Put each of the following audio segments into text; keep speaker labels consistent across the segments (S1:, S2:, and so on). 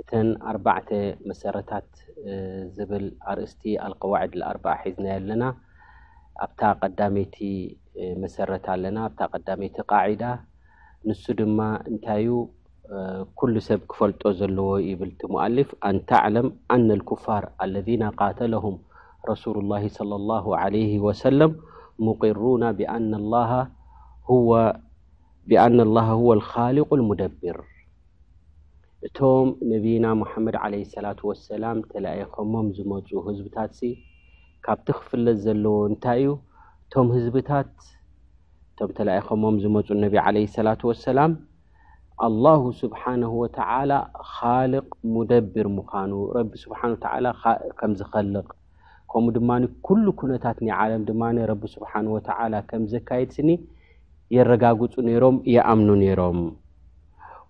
S1: እተን ኣርባዕተ መሰረታት ዝብል ኣርእስቲ ኣልቀዋዒድ ኣልኣርባዓ ሒዝናዮ ኣለና። ኣብታ ቀዳመይቲ መሰረት ኣለና፣ ኣብታ ቀዳመይቲ ቃዒዳ። ንሱ ድማ እንታይ እዩ? ኩሉ ሰብ ክፈልጦ ዘለዎ ይብል እቲ ሙኣሊፍ ኣን ተዕለም ኣነ ኣልኩፋር ኣለዚነ ቃተለሁም ረሱሉላሂ ሰለላሁ ዓለይሂ ወሰለም ሙቂሩና ቢኣነ ላሃ ሁወ ቢኣነ ላሃ ሁወ ኣልኻሊቁ ኣልሙደቢር እቶም ነብይና ሙሓመድ ዓለይሂ ሰላቱ ወሰላም ተላኢኸሞም ዝመፁ ህዝብታትሲ ካብቲ ክፍለጥ ዘለዎ እንታይ እዩ? እቶም ህዝብታት እቶም ተላኢኸሞም ዝመፁ ነቢ ዓለይሂ ሰላቱ ወሰላም ኣላሁ ስብሓነሁ ወተዓላ ኻልቕ ሙደብር ምዃኑ ረቢ ስብሓነሁ ወተዓላ ከምዝኸልቕ ከምኡ ድማ ኩሉ ኩነታት ናይ ዓለም ድማ ረቢ ስብሓን ወተዓላ ከም ዘካየድ ስኒ የረጋግፁ ነይሮም ይኣምኑ ነይሮም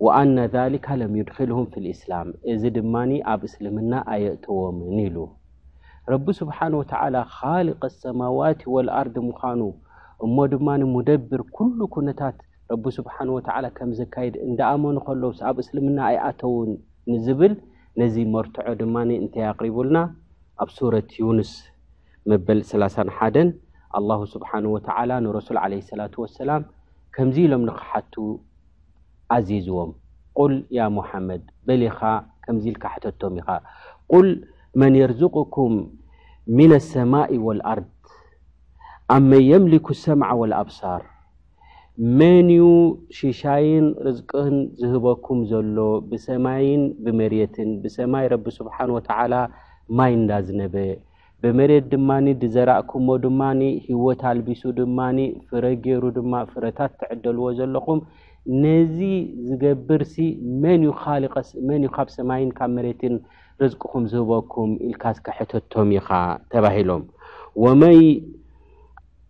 S1: ወኣነ ሊካ ለም ዩድኪልሁም ፊ ልእስላም እዚ ድማ ኣብ እስልምና ኣየእተዎምን ኢሉ ረቢ ስብሓን ወተዓላ ካልቀ ሰማዋት ወልኣርድ ምዃኑ እሞ ድማ ሙደብር ኩሉ ኩነታት ረቢ ስብሓን ወተዓላ ከም ዘካየድ እንዳኣመኑ ከሎውስ ኣብ እስልምና ኣይኣተውን ንዝብል ነዚ መርትዖ ድማ እንታይ ኣቕሪቡልና? ኣብ ሱረት ዩንስ መበል ሰላሳን ሓደን ኣላሁ ስብሓነሁ ወተዓላ ንረሱል ዓለይሂ ሰላቱ ወሰላም ከምዚ ኢሎም ንኽሓቱ ኣዚዝዎም ቁል ያ ሙሓመድ በል ኢኻ ከምዚ ኢልካ ሕተቶም ኢኻ ቁል መን የርዝቁኩም ሚነ ሰማኢ ወልኣርድ ኣመን የምሊኩ ሰምዐ ወልኣብሳር መንዩ ሽሻይን ርዝቅን ዝህበኩም ዘሎ ብሰማይን ብመሬትን ብሰማይ ረቢ ስብሓን ወተዓላ ማይ እንዳዝነበ ብመሬት ድማ ድዘራእኩሞ ድማ ሂወት ኣልቢሱ ድማ ፍረ ገይሩ ድማ ፍረታት ትዕደልዎ ዘለኹም ነዚ ዝገብርሲ መንዩ ካሊቀ መንዩ ካብ ሰማይን ካብ መሬትን ርዝቅኹም ዝህበኩም ኢልካ እስከ ሕተቶም ኢኻ ተባሂሎም ወመይ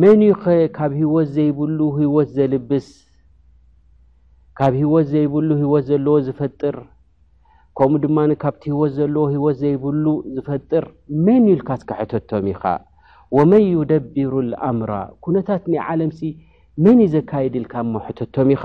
S1: መን እዩ ከ ካብ ህይወት ዘይብሉ ህይወት ዘልብስ ካብ ህይወት ዘይብሉ ህይወት ዘለዎ ዝፈጥር ከምኡ ድማ ካብቲ ህይወት ዘለዎ ህይወት ዘይብሉ ዝፈጥር መን እዩ ኢልካ እስካ ሕተቶም ኢኻ ወመን ዩደቢሩ ኣምራ ኩነታት ናይ ዓለምሲ መን እዩ ዘካይድ ኢልካ እሞ ሕተቶም ኢኻ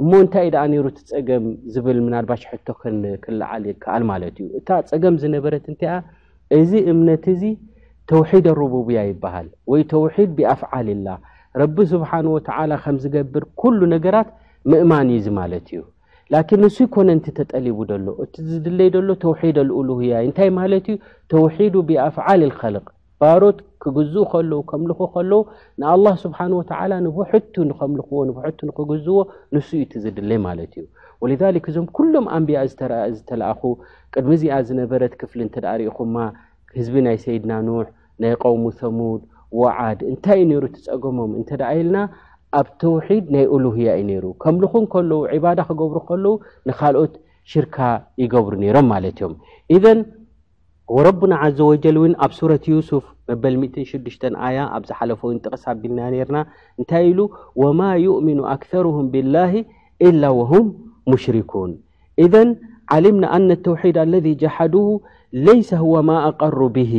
S1: እሞ እንታይ ደኣ ነይሩ እቲ ጸገም ዝብል ምናልባሽ ሕቶ ክልዓል ይከኣል ማለት እዩ። እታ ጸገም ዝነበረት እንቲኣ እዚ እምነት እዚ ተውሒድ ኣሩቡብያ ይበሃል ወይ ተውሒድ ብኣፍዓልላ ረቢ ስብሓን ወተዓላ ከም ዝገብር ኩሉ ነገራት ምእማን እዩ ዝማለት እዩ። ላኪን ንሱ ይኮነ እንቲ ተጠሊቡ ደሎ እቲ ዝድለይ ደሎ ተውሒድ ኣልኡሉህያ እንታይ ማለት እዩ ተውሒዱ ብኣፍዓል ልኸልቅ ባሮት ክግዝኡ ከለዉ ከምልኹ ከለዉ ንኣላህ ስብሓን ወተዓላ ንብሕቱ ንከምልኽዎ ንብሕቱ ንክግዝዎ ንሱ እዩ እቲ ዝድለ ማለት እዩ ወልዛሊክ እዞም ኩሎም ኣንቢያ ዝተለኣኹ ቅድሚ እዚኣ ዝነበረት ክፍሊ እንተ ርእኹማ ህዝቢ ናይ ሰይድና ኑሕ ናይ ቀውሙ ተሙድ ወዓድ እንታይ እዩ ነይሩ ትፀገሞም እንተ ደኣ ኢልና ኣብ ተውሒድ ናይ ኡሉህያ እዩ ነይሩ ከምልኹ ከለዉ ዕባዳ ክገብሩ ከለዉ ንካልኦት ሽርካ ይገብሩ ነይሮም ማለት እዮም ኢዘን ወረቡና ዓዘ ወጀል እውን ኣብ ሱረት ዩሱፍ መበል ሚእትን ሽዱሽተን ኣያ ኣብ ዝሓለፈ እውን ጥቕስ ኣቢልና ነይርና እንታይ ኢሉ ወማ ዩእሚኑ ኣክተሩሁም ቢላሂ ኢላ ወሁም ሙሽሪኩን ኢዘን ዓሊምና ኣነ ተውሒድ ኣለዚ ጀሓዱሁ ለይሰ ሁወ ማ ኣቀሩ ብሂ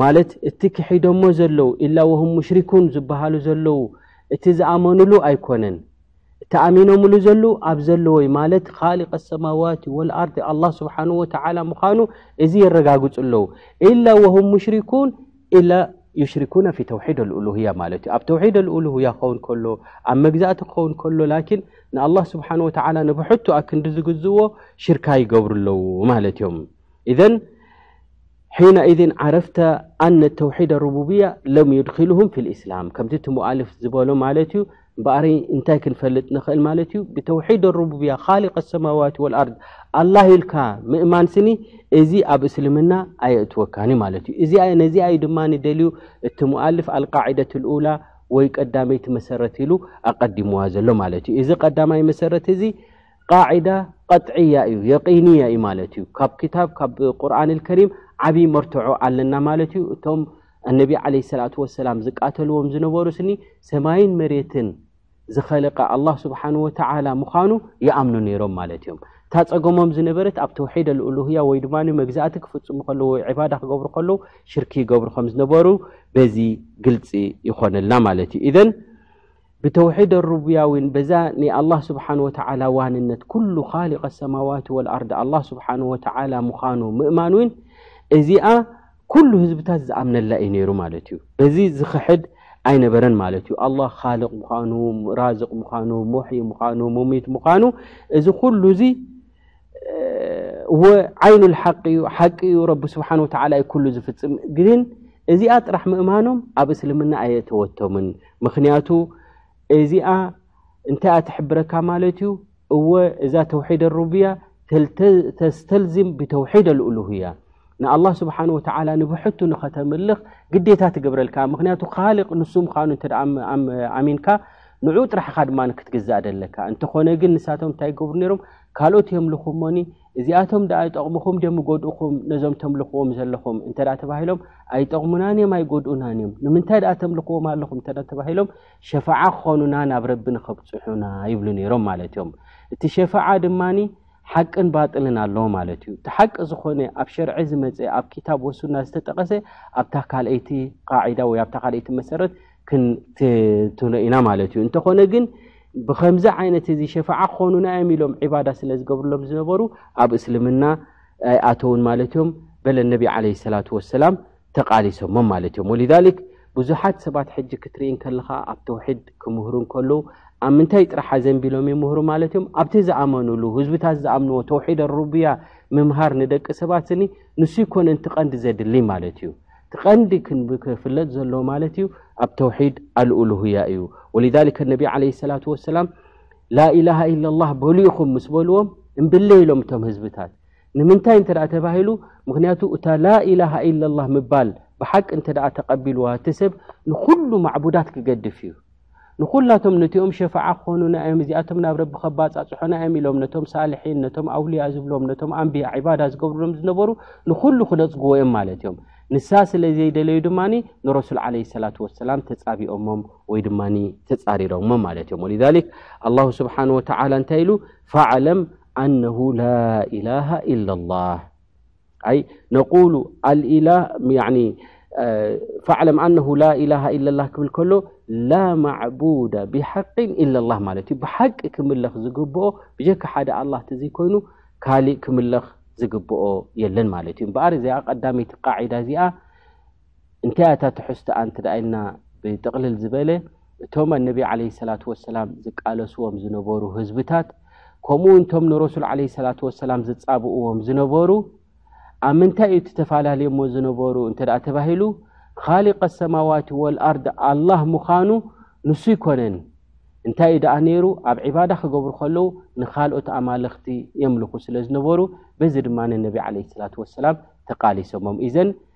S1: ማለት እቲ ክሒዶሞ ዘለዉ ኢላ ወሁም ሙሽሪኩን ዝበሃሉ ዘለዉ እቲ ዝኣመኑሉ ኣይኮነን ተኣሚኖምሉ ዘሉ ኣብ ዘለዎዩ ማለት ኻሊቀ ሰማዋት ወልኣርድ ኣላ ስብሓን ወተላ ምዃኑ እዚ የረጋግፁ ኣለዉ ኢላ ወሁም ሙሽሪኩን ኢላ ዩሽሪኩና ፊ ተውሒድ ኣልኡሉህያ ማለት እዩ ኣብ ተውሒድ ኣልኡሉህያ ክኸውን ከሎ ኣብ መግዛእቲ ክኸውን ከሎ ላኪን ንኣላ ስብሓን ወተላ ንብሕቱ ኣ ክንዲ ዝግዝእዎ ሽርካ ይገብሩ ኣለዉ ማለት እዮም እዘን ሒና እዝን ዓረፍተ ኣነ ተውሒድ ኣሩቡብያ ለም ዩድኪልሁም ፊ ልእስላም ከምቲ እቲ ሞኣልፍ ዝበሎ ማለት እዩ እምበኣሪ እንታይ ክንፈልጥ ንኽእል ማለት እዩ ብተውሒድ ኣሩቡብያ ካሊቀ ኣሰማዋት ወልኣርድ ኣላህ ኢልካ ምእማን ስኒ እዚ ኣብ እስልምና ኣየእትወካኒ ማለት እዩ እዚ ነዚኣ እዩ ድማ ደልዩ እቲ ሙኣልፍ ኣልቃዒደት ልኡላ ወይ ቀዳመይቲ መሰረት ኢሉ ኣቀዲምዋ ዘሎ ማለት እዩ እዚ ቀዳማይ መሰረት እዚ ቃዒዳ ቀጥዕያ እዩ የቂንያ እዩ ማለት እዩ ካብ ክታብ ካብ ቁርን ልከሪም ዓብዪ መርትዖ ኣለና ማለት እዩ እቶም ኣነቢ ዓለይሂ ሰላቱ ወሰላም ዝቃተልዎም ዝነበሩ ስኒ ሰማይን መሬትን ዝኸለቀ ኣላህ ስብሓን ወተዓላ ምዃኑ ይኣምኑ ነይሮም ማለት እዮም እታ ፀገሞም ዝነበረት ኣብ ተውሒድ ኣልኡሉህያ ወይ ድማ መግዛእቲ ክፍፅሙ ከለዉ ወይ ዕባዳ ክገብሩ ከለዉ ሽርኪ ይገብሩ ከም ዝነበሩ በዚ ግልፂ ይኾነልና ማለት እዩ ኢዘን ብተውሒድ ኣሩብያዊን በዛ ናይ ኣላ ስብሓን ወተዓላ ዋንነት ኩሉ ካሊቀ ሰማዋት ወልኣርድ ኣላ ስብሓን ወተዓላ ምዃኑ ምእማን ውን እዚኣ ኩሉ ህዝብታት ዝኣምነላ እዩ ነይሩ ማለት እዩ በዚ ዝኽሕድ ኣይነበረን ማለት እዩ ኣላ ካልቅ ምዃኑ ራዝቅ ምዃኑ ሙሒ ምዃኑ ሙሚት ምዃኑ እዚ ኩሉ እዚ እወ ዓይኑ ልሓቂ እዩ ሓቂ እዩ ረቢ ስብሓን ወተዓላ ዩ ኩሉ ዝፍፅም ግን እዚኣ ጥራሕ ምእማኖም ኣብ እስልምና ኣየእተወቶምን ምክንያቱ እዚኣ እንታይ እኣ ትሕብረካ ማለት እዩ እወ እዛ ተውሒደ ሩብያ ተስተልዝም ብተውሒደ ልኡሉህያ ንኣላህ ስብሓን ወተዓላ ንብሕቱ ንኸተምልኽ ግዴታ ትገብረልካ ምክንያቱ ካልቅ ንሱ ምዃኑ እተ ኣሚንካ ንዑ ጥራሕኻ ድማ ክትግዛእ ደለካ እንተኾነ ግን ንሳቶም እንታይ ይገብሩ ነይሮም ካልኦት የምልኹ ሞኒ እዚኣቶም ኣ ይጠቕምኹም ም ይጎድእኹም ነዞም ተምልኽዎም ዘለኹም እተ ተባሂሎም ኣይጠቕሙናን እዮም ኣይጎድኡናን እዮም ንምንታይ ኣ ተምልኽዎም ኣለኹም እተ ተባሂሎም ሸፋዓ ክኾኑና ናብ ረቢ ንኸብፅሑና ይብሉ ነይሮም ማለት እዮም እቲ ሸፋዓ ድማ ሓቅን ባጥልን ኣሎ ማለት እዩ። እቲ ሓቂ ዝኾነ ኣብ ሸርዒ ዝመጸ ኣብ ኪታብ ወሱና ዝተጠቐሰ ኣብታ ካልኣይቲ ቃዒዳ ወይ ኣብታ ካልኣይቲ መሰረት ክንትንትኖ ኢና ማለት እዩ። እንተኾነ ግን ብከምዚ ዓይነት እዚ ሸፋዓ ክኾኑና እዮም ኢሎም ዒባዳ ስለ ዝገብርሎም ዝነበሩ ኣብ እስልምና ኣይኣተውን ማለት እዮም በለ ነቢ ዓለይሂ ሰላቱ ወሰላም። ተቃሊሶሞም ማለት እዮም ወሊዛሊክ ብዙሓት ሰባት ሕጂ ክትርኢ ከለኻ ኣብ ተውሒድ ክምህሩ ከለዉ ኣብ ምንታይ ጥራሕ ኣዘንቢሎም ይምህሩ ማለት እዮም ኣብቲ ዝኣመኑሉ ህዝብታት ዝኣምንዎ ተውሒድ ኣሩብያ ምምሃር ንደቂ ሰባት ስኒ ንሱ ይኮነ ንቲ ቀንዲ ዘድሊ ማለት እዩ እቲ ቀንዲ ክፍለጥ ዘሎ ማለት እዩ ኣብ ተውሒድ ኣልኡሉህያ እዩ ወሊዛሊክ ነቢ ዓለ ሰላት ወሰላም ላኢላሃ ኢላ ላ በሉ ኢኹም ምስ በልዎም እምብለይ ኢሎም እቶም ህዝብታት ንምንታይ እንተ ተባሂሉ ምክንያቱ እታ ላኢላሃ ኢላላ ምባል ብሓቂ እንተ ተቐቢልዋ እቲ ሰብ ንኩሉ ማዕቡዳት ክገድፍ እዩ ንኩላቶም ነቲኦም ሸፋዓ ክኾኑና እዮም እዚኣቶም ናብ ረቢ ከባፃፅሖና እዮም ኢሎም ነቶም ሳልሒን ነቶም ኣውልያ ዝብሎም ነቶም ኣንብያ ዕባዳ ዝገብርሎም ዝነበሩ ንኩሉ ክነፅግዎ እዮም ማለት እዮም ንሳ ስለ ዘይደለዩ ድማ ንረሱል ዓለ ሰላት ወሰላም ተፃቢኦሞም ወይ ድማ ተፃሪሮሞም ማለት እዮም ወልሊክ ኣላ ስብሓን ወተላ እንታይ ኢሉ ፋዓለም ኣነሁ ላኢላሃ ኢላላህ ኣይ ነቁሉ ፈዕለም ኣነሁ ላኢላሃ ኢላላህ ክብል ከሎ ላ ማዕቡዳ ብሓቂን ኢላላህ ማለት እዩ ብሓቂ ክምለኽ ዝግብኦ ብጀካ ሓደ ኣላ ተዘይ ኮይኑ ካሊእ ክምለኽ ዝግብኦ የለን ማለት እዩ እምበኣር እዚኣ ቀዳመይቲ ቃዒዳ እዚኣ እንታይ እያ እታ ትሕዝቶኣ እንተ ኢልና ብጥቕልል ዝበለ እቶም ኣነቢ ዓለይሂ ሰላቱ ወሰላም ዝቃለስዎም ዝነበሩ ህዝብታት ከምኡ ውን እቶም ንረሱል ዓለይሂ ሰላቱ ወሰላም ዝጻብእዎም ዝነበሩ ኣብ ምንታይ እዩ እተፈላለዩሞ ዝነበሩ እንተ ደኣ ተባሂሉ ኻሊቀ ኣሰማዋት ወልኣርድ ኣላህ ምዃኑ ንሱ ኣይኮነን እንታይ እዩ ደኣ ነይሩ ኣብ ዕባዳ ክገብሩ ከለዉ ንካልኦት ኣማልኽቲ የምልኹ ስለ ዝነበሩ በዚ ድማ ንነቢ ዓለ ስላት ወሰላም ተቃሊሶሞም እዘን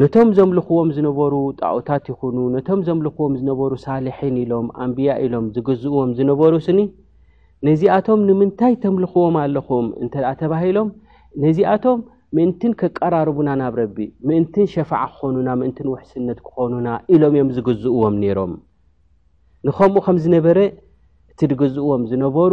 S1: ነቶም ዘምልኽዎም ዝነበሩ ጣኦታት ይኹኑ ነቶም ዘምልኽዎም ዝነበሩ ሳልሒን ኢሎም ኣንብያ ኢሎም ዝግዝእዎም ዝነበሩ ስኒ ነዚኣቶም ንምንታይ ተምልኽዎም ኣለኹም እንተ ተባሂሎም ነዚኣቶም ምእንትን ከቀራርቡና ናብ ረቢ ምእንትን ሸፋዓ ክኾኑና ምእንትን ውሕስነት ክኾኑና ኢሎም እዮም ዝግዝእዎም ነይሮም ንከምኡ ከም ዝነበረ እቲ ዝግዝእዎም ዝነበሩ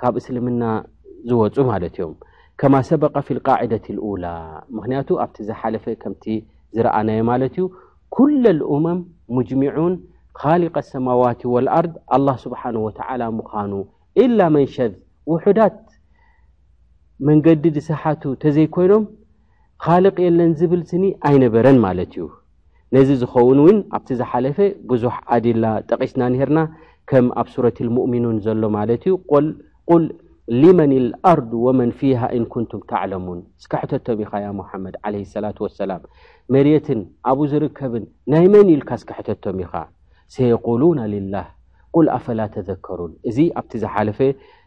S1: ካብ እስልምና ዝወፁ ማለት እዮም ከማ ሰበቀ ፊ ልቃዒደት ልኡላ ምክንያቱ ኣብቲ ዝሓለፈ ከምቲ ዝረኣናዮ ማለት እዩ ኩለ ልኡመም ሙጅሚዑን ኻሊቀ ኣሰማዋት ወልኣርድ ኣላ ስብሓን ወተዓላ ምዃኑ ኢላ መንሸዝ ውሑዳት መንገዲ ዝሰሓቱ ተዘይኮይኖም ካልቅ የለን ዝብል ስኒ ኣይነበረን ማለት እዩ ነዚ ዝኸውን እውን ኣብቲ ዝሓለፈ ብዙሕ ኣዲላ ጠቒስና ነርና ከም ኣብ ሱረት ልሙእሚኑን ዘሎ ማለት እዩ ቁል ሊመን ልኣርዱ ወመን ፊሃ እን ኩንቱም ተዕለሙን እስከ ሕተቶም ኢኻ ያ ሙሓመድ ዓለ ሰላት ወሰላም መሬትን ኣብኡ ዝርከብን ናይ መን ኢልካ እስከ ሕተቶም ኢኻ ሰየቁሉና ልላህ ቁል ኣፈላ ተዘከሩን እዚ ኣብቲ ዝሓለፈ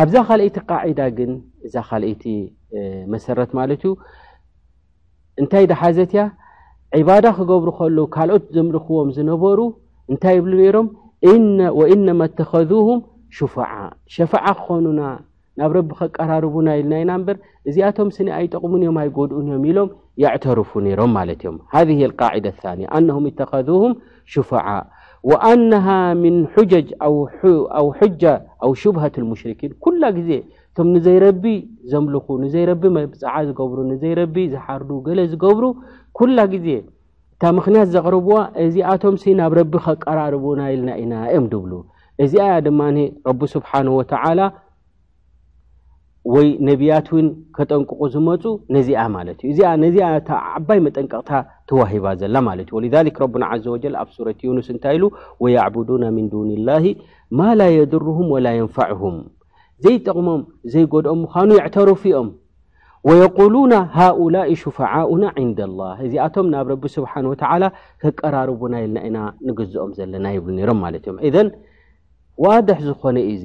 S1: ኣብዛ ካልኣይቲ ቃዒዳ ግን እዛ ካልኣይቲ መሰረት ማለት እዩ እንታይ ዳሓዘት እያ ዒባዳ ክገብሩ ከለዉ ካልኦት ዘምልኽዎም ዝነበሩ እንታይ ይብሉ ነይሮም ወኢነማ እተኸዙም ሽፋዓ ሸፋዓ ክኾኑና ናብ ረቢ ከቀራርቡና ኢልና ኢና እምበር እዚኣቶም ስኒ ኣይጠቕሙን እዮም ኣይጎድኡን እዮም ኢሎም የዕተርፉ ነይሮም ማለት እዮም ሃ ቃዒዳ ኒያ ኣነም እተኸዙም ሽፋዓ ወኣነሃ ምን ሑጀጅ ኣው ሑጃ ኣው ሹብሀት ልሙሽርኪን ኩላ ግዜ እቶም ንዘይረቢ ዘምልኹ ንዘይረቢ መብፅዓ ዝገብሩ ንዘይረቢ ዝሓርዱ ገለ ዝገብሩ ኩላ ግዜ እታ ምክንያት ዘቕርብዋ እዚኣቶም ሲ ናብ ረቢ ከቀራርቡና ኢልና ኢና እዮም ድብሉ እዚኣ እያ ድማ ረቢ ስብሓን ወተዓላ ወይ ነብያት ውን ከጠንቅቑ ዝመፁ ነዚኣ ማለት እዩ እዚኣ ነዚኣ እታ ዓባይ መጠንቀቕታ ተዋሂባ ዘላ ማለት እዩ ወልሊክ ረቡና ዘ ወጀል ኣብ ሱረት ዩኑስ እንታይ ኢሉ ወያዕቡዱና ምን ዱን ላሂ ማ ላ የድርሁም ወላ የንፋዕሁም ዘይጠቕሞም ዘይጎድኦም ምዃኑ የዕተርፉ እዮም ወየቁሉና ሃኡላ ሹፋዓኡና ዕንደ ላህ እዚኣቶም ናብ ረቢ ስብሓን ወተዓላ ከቀራርቡና ኢልና ኢና ንግዝኦም ዘለና ይብሉ ነይሮም ማለት እዮም እዘን ዋድሕ ዝኾነ እዩዙ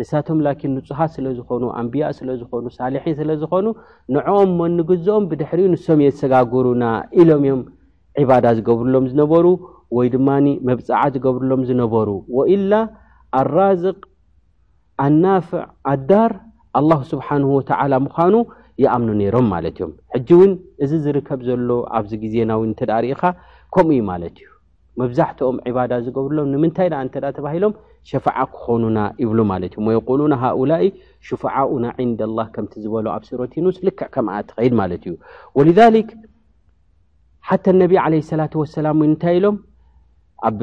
S1: ንሳቶም ላኪን ንጹሃት ስለ ዝኾኑ ኣንብያ ስለ ዝኾኑ ሳልሒን ስለ ዝኾኑ ንዕኦም እሞ እንግዝኦም ብድሕሪኡ ንሶም የሰጋግሩና ኢሎም እዮም ዒባዳ ዝገብርሎም ዝነበሩ ወይ ድማ መብጽዓ ዝገብርሎም ዝነበሩ ወኢላ ኣራዝቅ ኣናፍዕ ኣዳር ኣላሁ ስብሓንሁ ወተዓላ ምዃኑ ይኣምኑ ነይሮም ማለት እዮም ሕጂ እውን እዚ ዝርከብ ዘሎ ኣብዚ ግዜና ውን እንተዳሪኢኻ ከምኡ እዩ ማለት እዩ መብዛሕትኦም ዒባዳ ዝገብርሎም ንምንታይ ኣ እተ ተባሂሎም ሸፋዓ ክኾኑና ይብሉ ማለት እዩ የቁሉና ሃኡላ ሽፋዓኡና ንደ ላ ከምቲ ዝበሎ ኣብ ሱረትዩኑስ ልክዕ ከምኣ ትኸይድ ማለት እዩ ወልሊክ ሓተ ነቢ ዓለ ሰላት ወሰላም ውን እንታይ ኢሎም ኣብ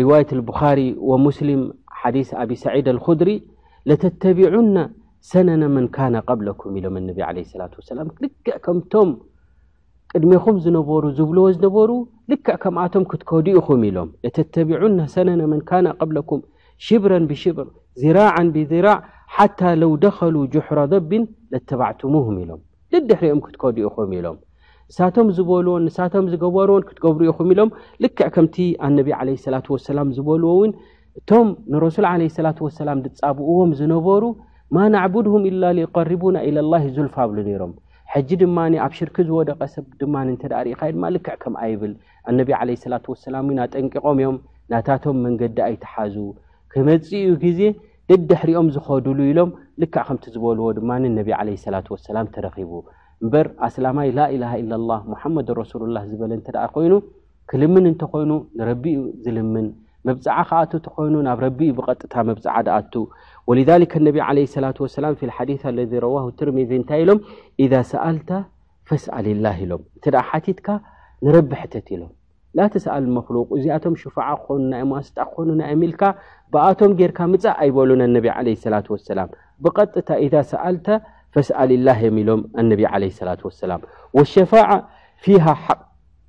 S1: ርዋየት ልብኻሪ ወሙስሊም ሓዲስ ኣብ ሰዒድ ኣልኩድሪ ለተተቢዑና ሰነነ መን ካነ ቀብለኩም ኢሎም ነቢ ዓለ ሰላት ወሰላም ልክዕ ከምቶም ቅድሜኹም ዝነበሩ ዝብልዎ ዝነበሩ ልክዕ ከምኣቶም ክትከዱ ኢኹም ኢሎም ለተተቢዑና ሰነነ መን ካነ ቀብለኩም ሽብረን ብሽብር ዝራዓን ብዝራዕ ሓታ ለው ደኸሉ ጁሕራ ዘቢን ለተባዕትሙም ኢሎም ልድሕሪኦም ክትከዱ ኢኹም ኢሎም ንሳቶም ዝበልዎን ንሳቶም ዝገበርዎን ክትገብሩ ኢኹም ኢሎም ልክዕ ከምቲ ኣነቢ ዓለ ሰላት ወሰላም ዝበልዎ እውን እቶም ንረሱል ዓለ ሰላት ወሰላም ዝፃብእዎም ዝነበሩ ማ ናዕቡድሁም ኢላ ሊቀሪቡና ኢለ ላ ዙልፋ ኣብሉ ነይሮም ሕጂ ድማ ኣብ ሽርኪ ዝወደቐ ሰብ ድማ እንተ ርኢኻዮ ድማ ልክዕ ከም ኣይብል ኣነቢ ዓለ ሰላት ወሰላም እውን ኣጠንቂቖም እዮም ናታቶም መንገዲ ኣይትሓዙ ክመፅእ እዩ ግዜ ደድሕሪኦም ዝኸዱሉ ኢሎም ልክዕ ከምቲ ዝበልዎ ድማ ነቢ ዓለ ሰላት ወሰላም ተረኺቡ እምበር ኣስላማይ ላኢላሃ ኢላ ላ ሙሓመድ ረሱሉላህ ዝበለ እንተ ኮይኑ ክልምን እንተኾይኑ ንረቢ እዩ ዝልምን መብፅዓ ክኣቱ ተኾይኑ ናብ ረቢ እዩ ብቐጥታ መብፅዓ ድኣቱ ወሊዛሊከ ነቢ ዓለ ሰላት ወሰላም ፊ ሓዲት ኣለዚ ረዋሁ ትርሚዚ እንታይ ኢሎም ኢዛ ሰኣልታ ፈስኣልላህ ኢሎም እንተ ደኣ ሓቲትካ ንረቢ ሕተት ኢሎም ላትስኣል መክሉቅ እዚኣቶም ሽፋዓ ክኾኑና እዮም ዋስጣ ክኾኑና እዮም ኢልካ ብኣቶም ጌርካ ምፃእ ኣይበሉን ኣነቢ ዓለ ሰላት ወሰላም ብቐጥታ ኢዛ ሰኣልታ ፈስኣልላህ እዮም ኢሎም ኣነቢ ዓለ ሰላት ወሰላም ወሸፋዓ ፊሃ ሓቅ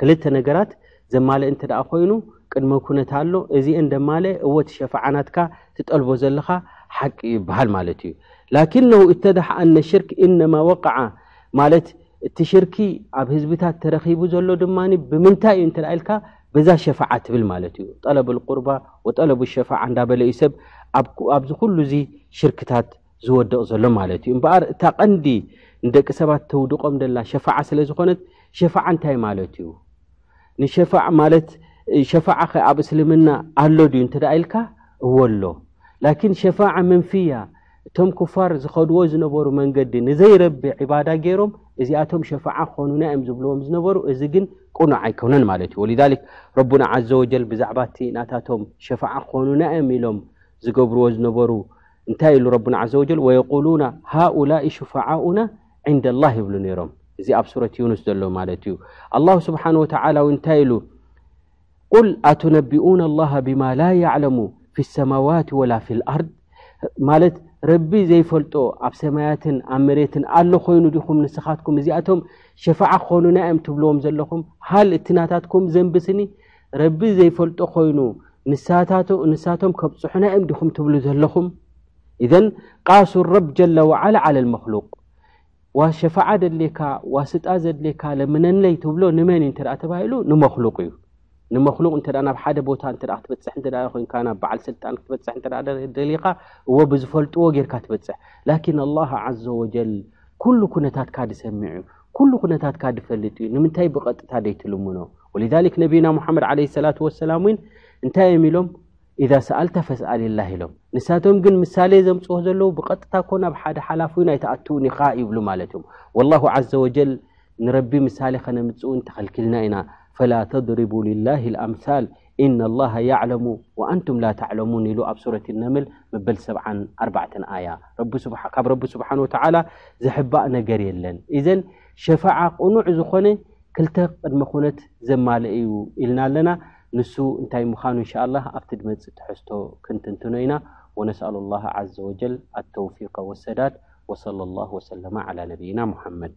S1: ክልተ ነገራት ዘማልእ እንተ ኮይኑ ቅድመ ኩነት ኣሎ እዚኤ እንደማልእ እወ ትሸፈዓ ናትካ ትጠልቦ ዘለኻ ሓቂ እዩ ይበሃል ማለት እዩ ላኪነሁ እተደሓ ኣነ ሽርክ እነማ ወቃዓ ማለት እቲ ሽርኪ ኣብ ህዝብታት ተረኺቡ ዘሎ ድማ ብምንታይ እዩ እንተ ኢልካ በዛ ሸፋዓ ትብል ማለት እዩ ጠለብ ቁርባ ወጠለብ ሸፋዓ እንዳበለ እዩ ሰብ ኣብዚ ኩሉ እዚ ሽርክታት ዝወድቕ ዘሎ ማለት እዩ እምበኣር እታ ቐንዲ ንደቂ ሰባት ተውድቖም ደላ ሸፋዓ ስለ ዝኾነት ሸፋዓ እንታይ ማለት እዩ ንሸፋ ማለት ሸፋዓ ከ ኣብ እስልምና ኣሎ ድዩ እንተ ኢልካ እዎ ኣሎ ላኪን ሸፋዓ መንፍያ እቶም ክፋር ዝኸድዎ ዝነበሩ መንገዲ ንዘይረቢ ዕባዳ ገይሮም እዚኣቶም ሸፋዓ ክኾኑና እዮም ዝብልዎም ዝነበሩ እዚ ግን ቁኑዕ ኣይኮነን ማለት እዩ ወልሊ ረቡና ዘ ወጀል ብዛዕባ እቲ ናታቶም ሸፋዓ ክኾኑና እዮም ኢሎም ዝገብርዎ ዝነበሩ እንታይ ኢሉ ረና ዘ ወጀል ወየቁሉና ሃኡላ ሽፋዓኡና ዕንደ ላ ይብሉ ነይሮም እዚ ኣብ ሱረት ዩኑስ ዘሎ ማለት እዩ ኣላ ስብሓን ወተላ ው እንታይ ኢሉ ቁል ኣቱነቢኡና ላሃ ብማ ላ ያዕለሙ ፊ ሰማዋት ወላ ፊ ልኣርድ ማለት ረቢ ዘይፈልጦ ኣብ ሰማያትን ኣብ መሬትን ኣሎ ኮይኑ ዲኹም ንስኻትኩም እዚኣቶም ሸፋዓ ክኾኑና እዮም ትብልዎም ዘለኹም ሃል እትናታትኩም ዘንብስኒ ረቢ ዘይፈልጦ ኮይኑ ንሳቶም ከብፅሑና እዮም ዲኹም ትብሉ ዘለኹም እዘን ቃሱ ረብ ጀለ ዋዓላ ዓለ ልመክሉቅ ዋ ሸፋዓ ደድልካ ዋስጣ ዘድልካ ለምነንለይ ትብሎ ንመን እዩ እተ ተባሂሉ ንመክሉቅ እዩ ንመክሉቅ እተ ናብ ሓደ ቦታ እ ክትበፅሕ እ ኮንካ ናብ በዓል ስልጣን ክትበፅሕ ደሊካ እዎ ብዝፈልጥዎ ጌርካ ትበፅሕ ላኪን ኣላ ዘ ወጀል ኩሉ ኩነታትካ ዝሰሚዑ እዩ ኩሉ ኩነታትካ ድፈልጥ እዩ ንምንታይ ብቀጥታ ደይትልምኖ ወሊዛሊክ ነቢና ሙሓመድ ዓለይሂ ሰላቱ ወሰላም እውን እንታይ እዮም ኢሎም ኢዛ ሰኣልታ ፈስኣሊላህ ኢሎም ንሳቶም ግን ምሳሌ ዘምፅኦ ዘለዉ ብቀጥታ ኮን ኣብ ሓደ ሓላፍ እውን ኣይትኣትውን ኢኻ ይብሉ ማለት እዮም ወላሁ ዓዘ ወጀል ንረቢ ምሳሌ ከነምፅእውን ተኸልኪልና ኢና ፈላ ተድሪቡ ልላህ ልኣምሳል ኢነ ላሃ ያዕለሙ ወኣንቱም ላ ተዕለሙን ኢሉ ኣብ ሱረት ነምል መበል ሰብዓን ኣርባዕተን ኣያ ካብ ረቢ ስብሓን ወተዓላ ዝሕባእ ነገር የለን እዘን ሸፋዓ ቅኑዕ ዝኾነ ክልተ ቅድመ ኩነት ዘማልእ እዩ ኢልና ኣለና ንሱ እንታይ ምዃኑ እንሻ ላ ኣብቲ ድመፅ ትሕዝቶ ክንትንትኖ ኢና ወነስኣሉ ላሃ ዓዘ ወጀል ኣተውፊቀ ወሰዳድ ወሰለ ላሁ ወሰለማ ዓላ ነብይና ሙሓመድ